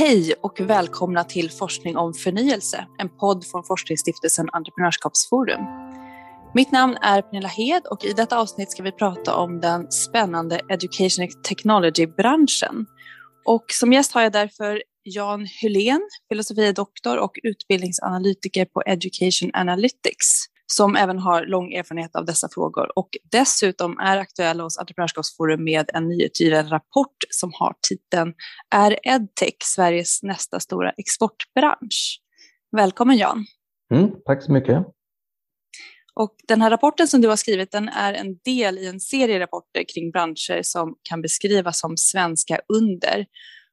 Hej och välkomna till Forskning om förnyelse, en podd från forskningsstiftelsen Entreprenörskapsforum. Mitt namn är Pernilla Hed och i detta avsnitt ska vi prata om den spännande Education Technology-branschen. Och som gäst har jag därför Jan Hylén, filosofie doktor och utbildningsanalytiker på Education Analytics som även har lång erfarenhet av dessa frågor och dessutom är aktuell hos Entreprenörskapsforum med en nyutgiven rapport som har titeln Är edtech Sveriges nästa stora exportbransch? Välkommen Jan! Mm, tack så mycket! Och den här rapporten som du har skrivit den är en del i en serie rapporter kring branscher som kan beskrivas som svenska under.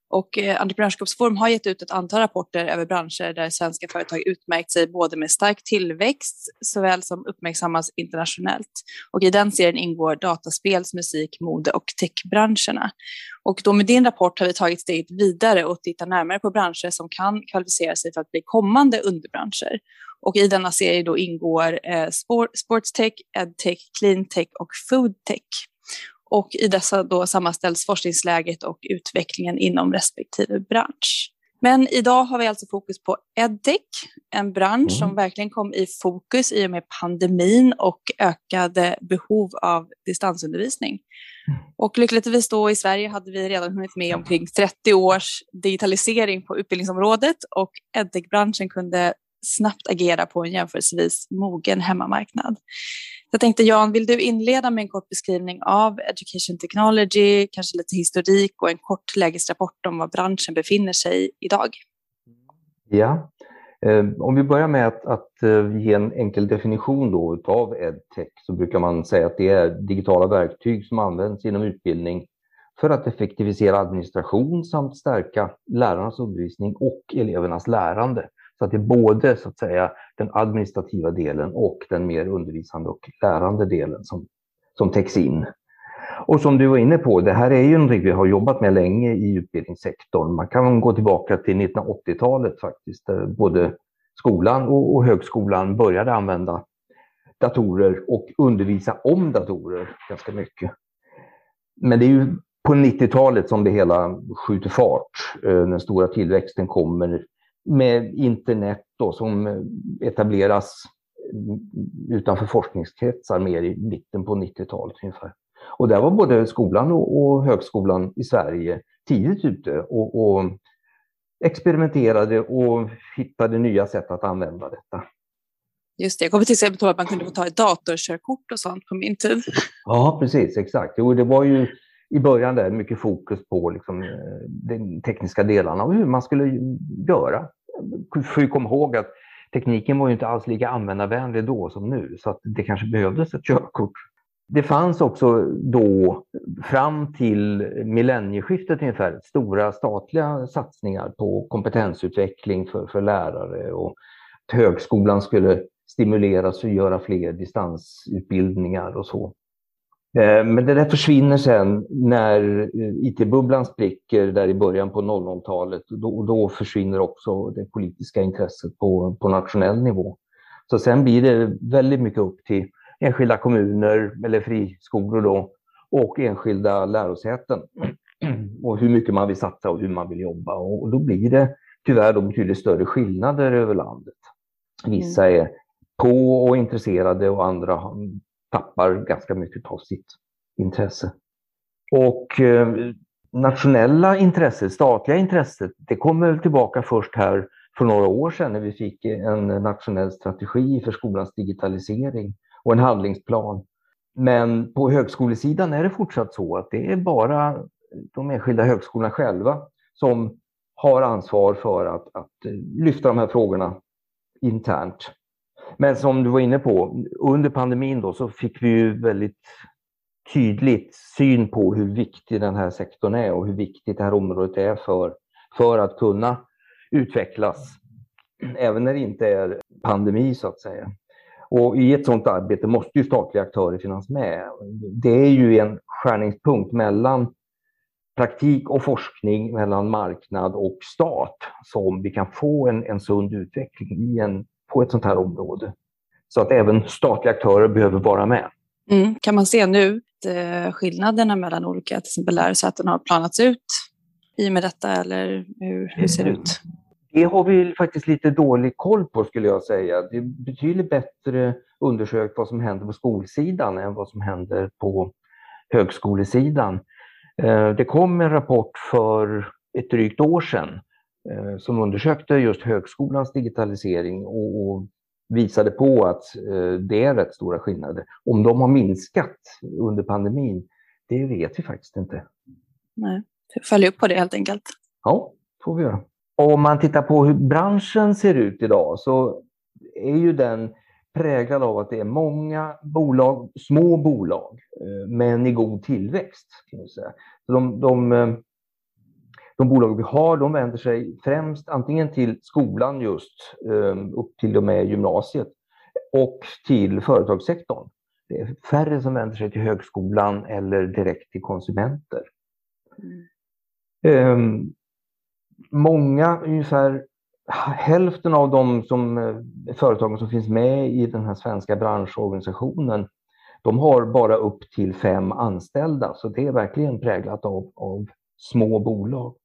Och eh, Entreprenörskapsforum har gett ut ett antal rapporter över branscher där svenska företag utmärkt sig både med stark tillväxt såväl som uppmärksammas internationellt. Och i den serien ingår dataspels-, musik-, mode och techbranscherna. Och då med din rapport har vi tagit steget vidare och tittar närmare på branscher som kan kvalificera sig för att bli kommande underbranscher. Och i denna serie då ingår eh, sport, sportstech, edtech, cleantech och foodtech och i dessa då sammanställs forskningsläget och utvecklingen inom respektive bransch. Men idag har vi alltså fokus på edtech, en bransch mm. som verkligen kom i fokus i och med pandemin och ökade behov av distansundervisning. Mm. Och lyckligtvis då i Sverige hade vi redan hunnit med omkring 30 års digitalisering på utbildningsområdet och edtech-branschen kunde snabbt agera på en jämförelsevis mogen hemmamarknad. Jag tänkte Jan, vill du inleda med en kort beskrivning av Education Technology, kanske lite historik och en kort lägesrapport om var branschen befinner sig idag? Ja, eh, om vi börjar med att, att eh, ge en enkel definition då av EdTech så brukar man säga att det är digitala verktyg som används inom utbildning för att effektivisera administration samt stärka lärarnas undervisning och elevernas lärande. Så att det är både så att säga den administrativa delen och den mer undervisande och lärande delen som, som täcks in. Och som du var inne på, det här är ju något vi har jobbat med länge i utbildningssektorn. Man kan gå tillbaka till 1980-talet faktiskt, där både skolan och, och högskolan började använda datorer och undervisa om datorer ganska mycket. Men det är ju på 90-talet som det hela skjuter fart. Eh, den stora tillväxten kommer med internet då, som etableras utanför forskningskretsar mer i mitten på 90-talet ungefär. Och där var både skolan och, och högskolan i Sverige tidigt ute och, och, experimenterade och hittade nya sätt att använda detta. Just det, jag kommer till exempel ihåg att man kunde få ta ett datorkörkort och sånt på min tid. Ja, precis, exakt. Jo, det var ju i början där mycket fokus på liksom, eh, de tekniska delarna och hur man skulle göra får ju komma ihåg att tekniken var ju inte alls lika användarvänlig då som nu, så att det kanske behövdes ett körkort. Det fanns också då, fram till millennieskiftet ungefär, stora statliga satsningar på kompetensutveckling för, för lärare och att högskolan skulle stimuleras att göra fler distansutbildningar och så. Eh, men det där försvinner sen när eh, IT-bubblan spricker där i början på 00-talet. Då, då försvinner också det politiska intresset på, på nationell nivå. Så sen blir det väldigt mycket upp till enskilda kommuner eller friskolor då, och enskilda lärosäten och hur mycket man vill satsa och hur man vill jobba. Och då blir det tyvärr då betydligt större skillnader över landet. Vissa mm. är på och intresserade och andra tappar ganska mycket av sitt intresse. Och eh, nationella intresset, statliga intresset, det kommer tillbaka först här för några år sedan när vi fick en nationell strategi för skolans digitalisering och en handlingsplan. Men på högskolesidan är det fortsatt så att det är bara de enskilda högskolorna själva som har ansvar för att, att lyfta de här frågorna internt. Men som du var inne på, under pandemin då så fick vi ju väldigt tydligt syn på hur viktig den här sektorn är och hur viktigt det här området är för, för att kunna utvecklas, även när det inte är pandemi så att säga. Och i ett sådant arbete måste ju statliga aktörer finnas med. Det är ju en skärningspunkt mellan praktik och forskning, mellan marknad och stat, som vi kan få en, en sund utveckling i en på ett sånt här område. Så att även statliga aktörer behöver vara med. Mm. Kan man se nu att eh, skillnaderna mellan olika till exempel lärosäten har planats ut? i och med detta eller hur, hur ser det ut? Det har vi faktiskt lite dålig koll på skulle jag säga. Det är betydligt bättre undersökt vad som händer på skolsidan än vad som händer på högskolesidan. Eh, det kom en rapport för ett drygt år sedan som undersökte just högskolans digitalisering och visade på att eh, det är rätt stora skillnader. Om de har minskat under pandemin, det vet vi faktiskt inte. Nej, följ upp på det helt enkelt. Ja, får vi göra. Om man tittar på hur branschen ser ut idag så är ju den präglad av att det är många bolag, små bolag, eh, men i god tillväxt. De, de, eh, de bolag vi har de vänder sig främst antingen till skolan just eh, upp till och med gymnasiet och till företagssektorn. Det är färre som vänder sig till högskolan eller direkt till konsumenter. Mm. Många, ungefär hälften av de som, eh, företagen som finns med i den här svenska branschorganisationen, de har bara upp till fem anställda, så det är verkligen präglat av, av små bolag.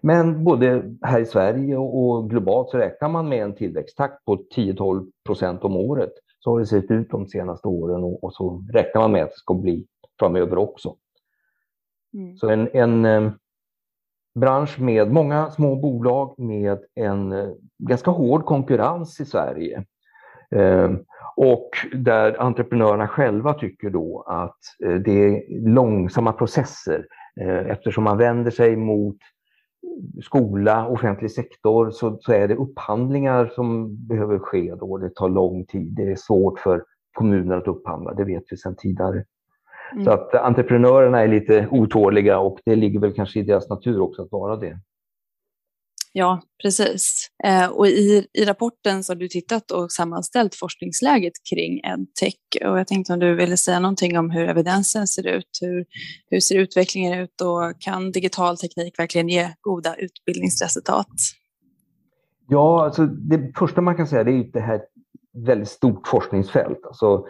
Men både här i Sverige och globalt så räknar man med en tillväxttakt på 10-12 procent om året. Så har det sett ut de senaste åren och, och så räknar man med att det ska bli framöver också. Mm. Så en, en eh, bransch med många små bolag med en eh, ganska hård konkurrens i Sverige. Eh, och där entreprenörerna själva tycker då att det är långsamma processer eftersom man vänder sig mot skola, offentlig sektor så, så är det upphandlingar som behöver ske då. Det tar lång tid. Det är svårt för kommuner att upphandla, det vet vi sedan tidigare. Mm. Så att entreprenörerna är lite otåliga och det ligger väl kanske i deras natur också att vara det. Ja, precis. Eh, och i, i rapporten så har du tittat och sammanställt forskningsläget kring EdTech. Och jag tänkte om du ville säga någonting om hur evidensen ser ut. Hur, hur ser utvecklingen ut och kan digital teknik verkligen ge goda utbildningsresultat? Ja, alltså det första man kan säga det är det här väldigt stort forskningsfält. Alltså,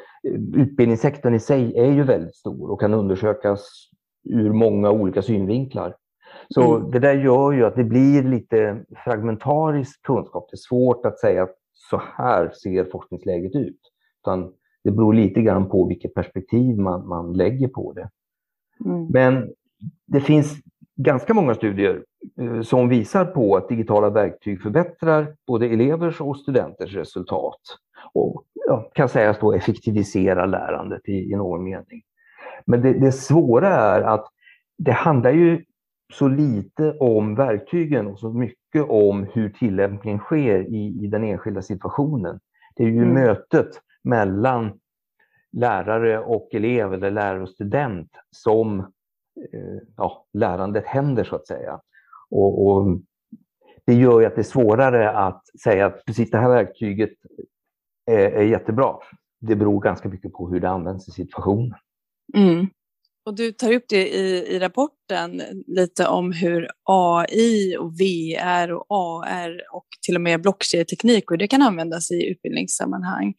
utbildningssektorn i sig är ju väldigt stor och kan undersökas ur många olika synvinklar. Så mm. det där gör ju att det blir lite fragmentarisk kunskap. Det är svårt att säga att så här ser forskningsläget ut. Utan det beror lite grann på vilket perspektiv man, man lägger på det. Mm. Men det finns ganska många studier eh, som visar på att digitala verktyg förbättrar både elevers och studenters resultat och ja, kan sägas då effektivisera lärandet i, i någon mening. Men det, det svåra är att det handlar ju så lite om verktygen och så mycket om hur tillämpningen sker i, i den enskilda situationen. Det är ju mm. mötet mellan lärare och elev eller lärare och student som eh, ja, lärandet händer så att säga. Och, och, det gör ju att det är svårare att säga att precis det här verktyget är, är jättebra. Det beror ganska mycket på hur det används i situationen. Mm. Och du tar upp det i, i rapporten lite om hur AI och VR och AR och till och med blockkedjeteknik och det kan användas i utbildningssammanhang.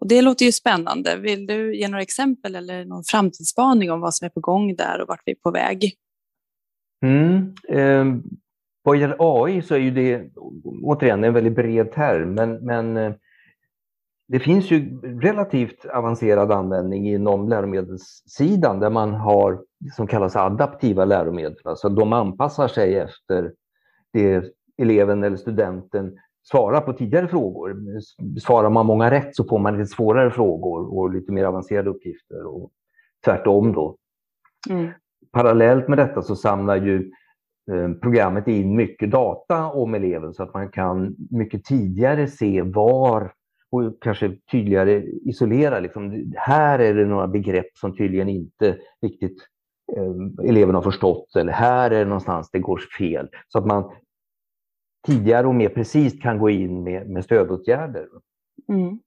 Och det låter ju spännande. Vill du ge några exempel eller någon framtidsspaning om vad som är på gång där och vart vi är på väg? Mm. Eh, vad gäller AI så är ju det återigen en väldigt bred term, men, men eh, det finns ju relativt avancerad användning inom läromedelssidan där man har det som kallas adaptiva läromedel. Alltså de anpassar sig efter det eleven eller studenten svarar på tidigare frågor. Svarar man många rätt så får man lite svårare frågor och lite mer avancerade uppgifter och tvärtom då. Mm. Parallellt med detta så samlar ju eh, programmet in mycket data om eleven så att man kan mycket tidigare se var och kanske tydligare isolera. Liksom, här är det några begrepp som tydligen inte riktigt eh, eleverna har förstått eller här är det någonstans det går fel. Så att man tidigare och mer precis kan gå in med, med stödåtgärder. Mm.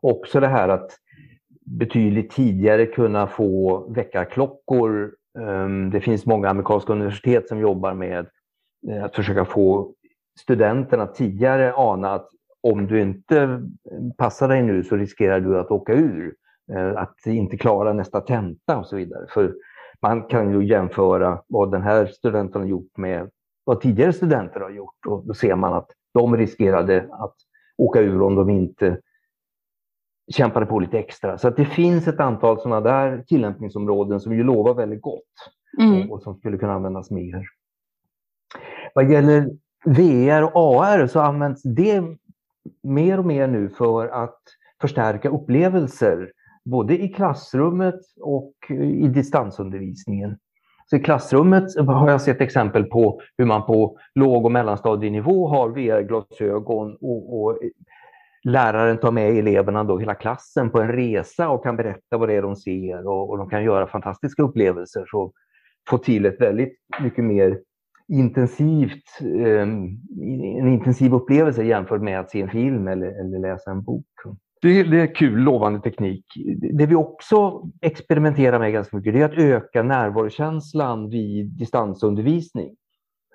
Också det här att betydligt tidigare kunna få väckarklockor. Um, det finns många amerikanska universitet som jobbar med uh, att försöka få studenterna tidigare ana att om du inte passar dig nu så riskerar du att åka ur, uh, att inte klara nästa tenta och så vidare. För man kan ju jämföra vad den här studenten har gjort med vad tidigare studenter har gjort och då ser man att de riskerade att åka ur om de inte kämpade på lite extra. Så att det finns ett antal sådana där tillämpningsområden som ju lovar väldigt gott mm. och, som skulle kunna användas mer. Vad gäller VR och AR så används det mer och mer nu för att förstärka upplevelser både i klassrummet och eh, i distansundervisningen. Så I klassrummet har jag sett exempel på hur man på låg och mellanstadienivå har VR-glasögon och, och, eh, läraren tar med eleverna, då, hela klassen, på en resa och kan berätta vad det är de ser och, och de kan göra fantastiska upplevelser. Så få till ett väldigt mycket mer intensivt, eh, en intensiv upplevelse jämfört med att se en film eller, eller läsa en bok. Det, det, är kul, lovande teknik. Det vi också experimenterar med ganska mycket det är att öka närvarokänslan vid distansundervisning.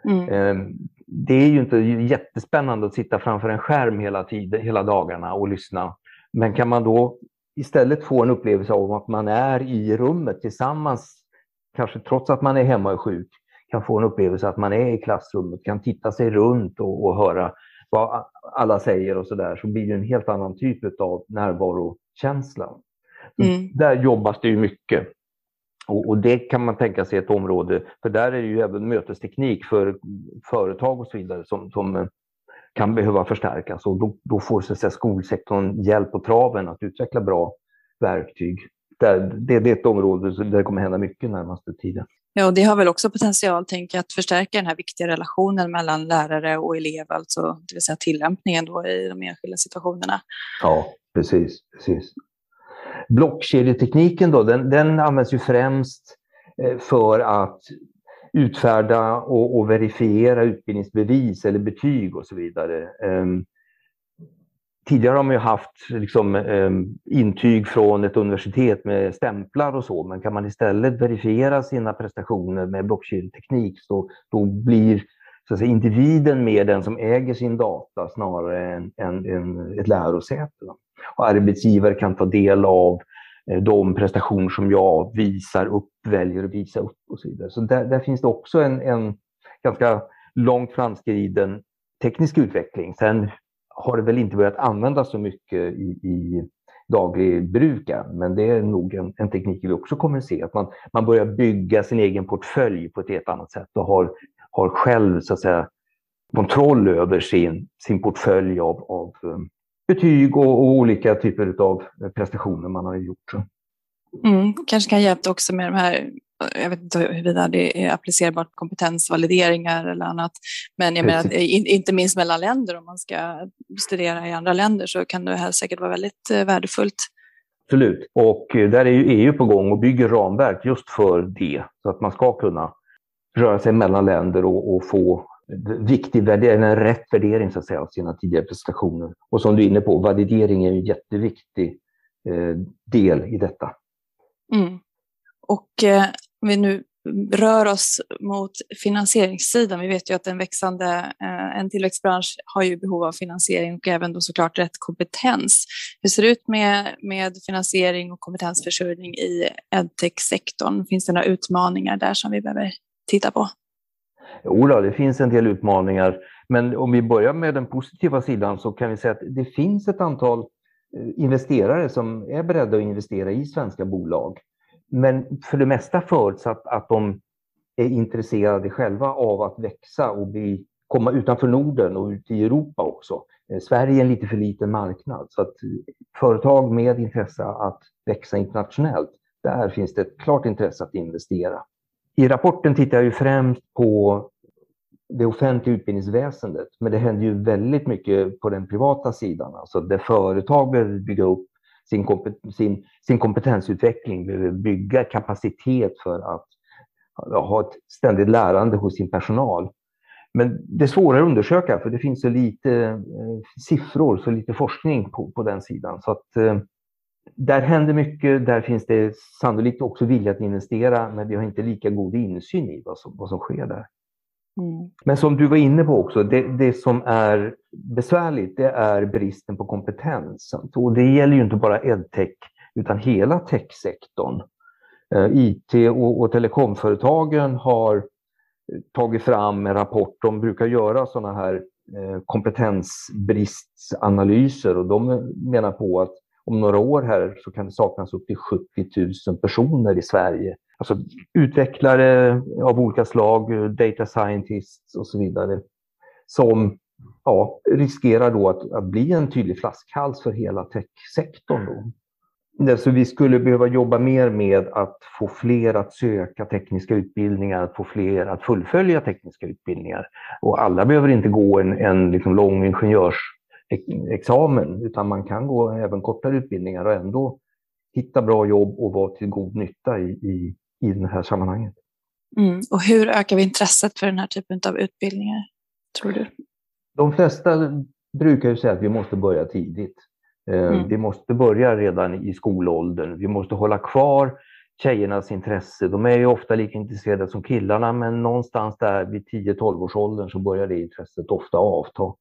Mm. Ehm, det är ju inte jättespännande att sitta framför en skärm hela tiden, hela dagarna och lyssna. Men kan man då istället få en upplevelse av att man är i rummet tillsammans, kanske trots att man är hemma och sjuk, kan få en upplevelse att man är i klassrummet, kan titta sig runt och, och höra vad alla säger och så där, så blir det en helt annan typ av närvarokänsla. Mm. Där jobbas det ju mycket. Och, och, det kan man tänka sig ett område, för där är det ju även mötesteknik för företag och så vidare som, som kan behöva förstärkas och då, då får så att säga, skolsektorn hjälp på traven att utveckla bra verktyg. Där, det, det är ett område där det kommer hända mycket närmaste tiden. Ja, och det har väl också potential, tänker jag, att förstärka den här viktiga relationen mellan lärare och elev, alltså det vill säga tillämpningen då i de enskilda situationerna. Ja, precis. precis. Blockkedjetekniken då, den, den används ju främst eh, för att utfärda och, och, verifiera utbildningsbevis eller betyg och så vidare. Ehm, Tidigare har man ju haft liksom, eh, intyg från ett universitet med stämplar och så, men kan man istället verifiera sina prestationer med blockkedjeteknik så då blir så att säga, individen mer den som äger sin data snarare än, än, än ett lärosäte. Och arbetsgivare kan ta del av eh, de prestationer som jag visar upp, väljer att visa upp och så vidare. Så där, där finns det också en, en ganska långt framskriden teknisk utveckling. Sen har det väl inte börjat användas så mycket i, i daglig bruk än, men det är nog en, en, teknik vi också kommer att se. Att man, man börjar bygga sin egen portfölj på ett helt annat sätt och har, har själv så att säga, kontroll över sin, sin portfölj av, av eh, betyg och, och, olika typer av prestationer man har gjort. Mm, kanske kan hjälpa också med de här, jag vet inte huruvida det är applicerbart kompetensvalideringar eller annat, men jag menar inte minst mellan länder om man ska studera i andra länder så kan det här säkert vara väldigt eh, värdefullt. Absolut, och eh, där är ju EU på gång och bygger ramverk just för det, så att man ska kunna röra sig mellan länder och, och få viktig värdering, en rätt värdering så att säga, av sina tidigare prestationer. Och som du är inne på, validering är en jätteviktig eh, del i detta. Mm. Och eh, om vi nu rör oss mot finansieringssidan, vi vet ju att en växande, eh, en tillväxtbransch har ju behov av finansiering och även då såklart rätt kompetens. Hur ser det ut med, med finansiering och kompetensförsörjning i edtech-sektorn? Finns det några utmaningar där som vi behöver titta på? Jo, då, det finns en del utmaningar. Men om vi börjar med den positiva sidan så kan vi säga att det finns ett antal eh, investerare som är beredda att investera i svenska bolag. Men för det mesta förutsatt att de är intresserade själva av att växa och bli, komma utanför Norden och ut i Europa också. Eh, Sverige är en lite för liten marknad så att eh, företag med intresse att växa internationellt, där finns det ett klart intresse att investera. I rapporten tittar jag ju främst på det offentliga utbildningsväsendet, men det händer ju väldigt mycket på den privata sidan, alltså där företag behöver bygga upp sin, sin, sin kompetensutveckling, behöver bygga kapacitet för att ha ett ständigt lärande hos sin personal. Men det är svårare att undersöka för det finns så lite eh, siffror, så lite forskning på, på den sidan. Så att, eh, där händer mycket, där finns det sannolikt också vilja att investera, men vi har inte lika god insyn i vad som, vad som sker där. Mm. Men som du var inne på också, det, det, som är besvärligt, det är bristen på kompetens. Och det gäller ju inte bara edtech, utan hela techsektorn. Eh, IT och, och telekomföretagen har eh, tagit fram en rapport. De brukar göra sådana här eh, kompetensbristanalyser och de menar på att om några år här så kan det saknas upp till 70 000 personer i Sverige. Alltså utvecklare av olika slag, data scientists och så vidare, som ja, riskerar då att, att bli en tydlig flaskhals för hela techsektorn. Då. Så vi skulle behöva jobba mer med att få fler att söka tekniska utbildningar, att få fler att fullfölja tekniska utbildningar. Och alla behöver inte gå en, en liksom lång ingenjörsexamen, utan man kan gå även kortare utbildningar och ändå hitta bra jobb och vara till god nytta i, i, i det här sammanhanget. Mm. Och hur ökar vi intresset för den här typen av utbildningar, tror du? De flesta brukar ju säga att vi måste börja tidigt. Eh, mm. Vi måste börja redan i skolåldern. Vi måste hålla kvar tjejernas intresse. De är ju ofta lika intresserade som killarna, men någonstans där vid 10-12 års åldern så börjar det intresset ofta avta.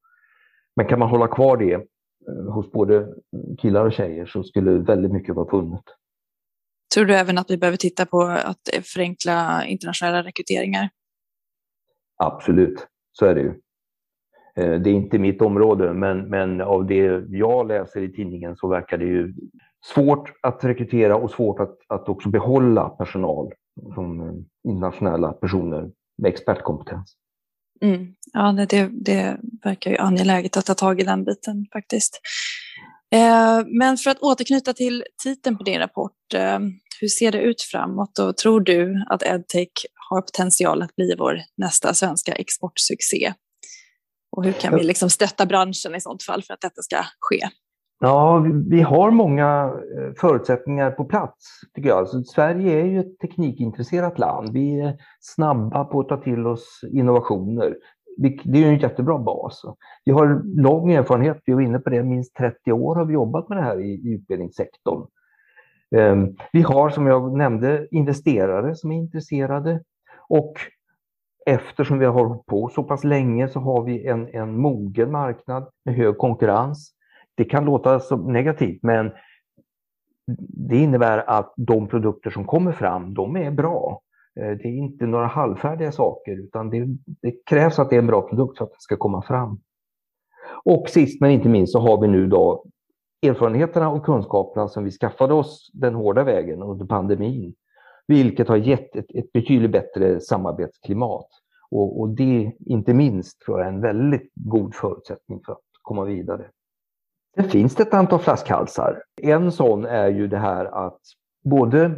Men kan man hålla kvar det eh, hos både killar och tjejer så skulle väldigt mycket vara vunnet. Tror du även att vi behöver titta på att förenkla internationella rekryteringar? Absolut, så är det ju. Eh, det är inte mitt område, men, men av det jag läser i tidningen så verkar det ju svårt att rekrytera och svårt att, att också behålla personal som eh, internationella personer med expertkompetens. Mm. Ja, det, det verkar ju angeläget att ta tag i den biten faktiskt. Eh, men för att återknyta till titeln på din rapport, eh, hur ser det ut framåt och tror du att edtech har potential att bli vår nästa svenska exportsuccé? Och hur kan vi liksom stötta branschen i sådant fall för att detta ska ske? Ja, vi har många eh, förutsättningar på plats, tycker jag. Alltså, Sverige är ju ett teknikintresserat land. Vi är snabba på att ta till oss innovationer. Det är ju en jättebra bas. Vi har lång erfarenhet, vi var inne på det, minst 30 år har vi jobbat med det här i utbildningssektorn. Ehm, vi har, som jag nämnde, investerare som är intresserade och eftersom vi har hållit på så pass länge så har vi en, en mogen marknad med hög konkurrens. Det kan låta som negativt, men det innebär att de produkter som kommer fram, de är bra. Eh, det är inte några halvfärdiga saker, utan det, det krävs att det är en bra produkt för att det ska komma fram. Och sist men inte minst så har vi nu då erfarenheterna och kunskaperna som vi skaffade oss den hårda vägen under pandemin vilket har gett ett, ett betydligt bättre samarbetsklimat. Och, och det, inte minst, tror jag är en väldigt god förutsättning för att komma vidare. Sen finns det ett antal flaskhalsar. En sån är ju det här att både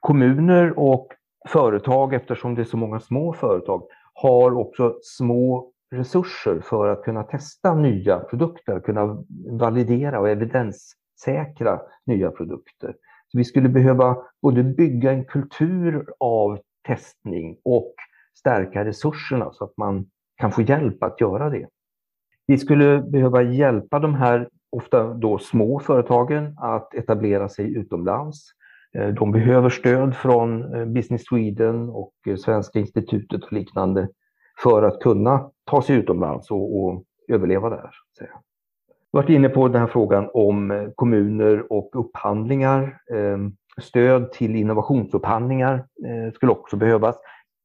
kommuner och företag, eftersom det är så många små företag, har också små resurser för att kunna testa nya produkter, kunna validera och evidenssäkra nya produkter. Så vi skulle behöva både bygga en kultur av testning och stärka resurserna så att man kan få hjälp att göra det. Vi skulle behöva hjälpa de här ofta då små företagen att etablera sig utomlands. Eh, de behöver stöd från eh, Business Sweden och eh, Svenska institutet och liknande för att kunna ta sig utomlands och, och överleva där. Så varit inne på den här frågan om kommuner och upphandlingar. Ehm, stöd till innovationsupphandlingar skulle också behövas.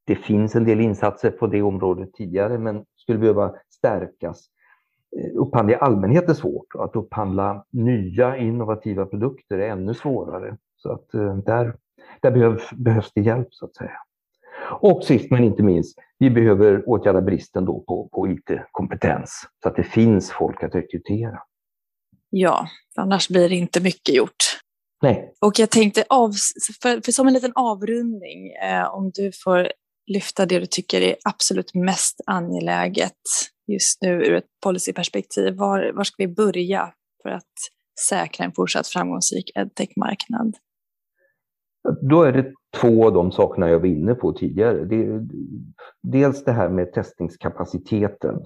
Det finns en del insatser på det området tidigare men skulle behöva stärkas. Upphandling i allmänhet är svårt och att upphandla nya innovativa produkter är ännu svårare. Så att där, där behövs, behövs det hjälp så att säga. Och sist men inte minst, vi behöver åtgärda bristen då på, på IT-kompetens så att det finns folk att rekrytera. Ja, annars blir det inte mycket gjort. Nej. Och jag tänkte, av, för, för som en liten avrundning, eh, om du får lyfta det du tycker är absolut mest angeläget just nu ur ett policyperspektiv, var, var ska vi börja för att säkra en fortsatt framgångsrik edtech-marknad? Då är det två av de sakerna jag var inne på tidigare. Det, dels det här med testningskapaciteten.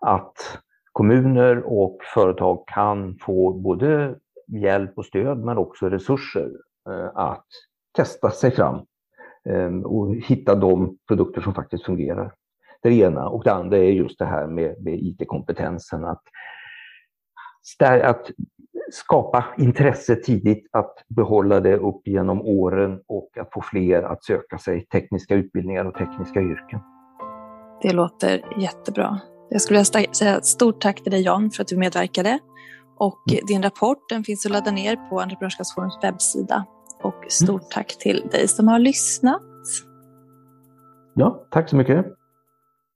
Att kommuner och företag kan få både hjälp och stöd men också resurser eh, att testa sig fram ehm, och hitta de produkter som faktiskt fungerar. Det ena. Och det andra är just det här med, med IT-kompetensen. Att, att skapa intresse tidigt, att behålla det upp genom åren och att få fler att söka sig tekniska utbildningar och tekniska yrken. Det låter jättebra. Jag skulle vilja säga stort tack till dig Jan för att du medverkade. Och mm. din rapport den finns att ladda ner på Entreprenörskapsforums webbsida. Och stort mm. tack till dig som har lyssnat. Ja, tack så mycket.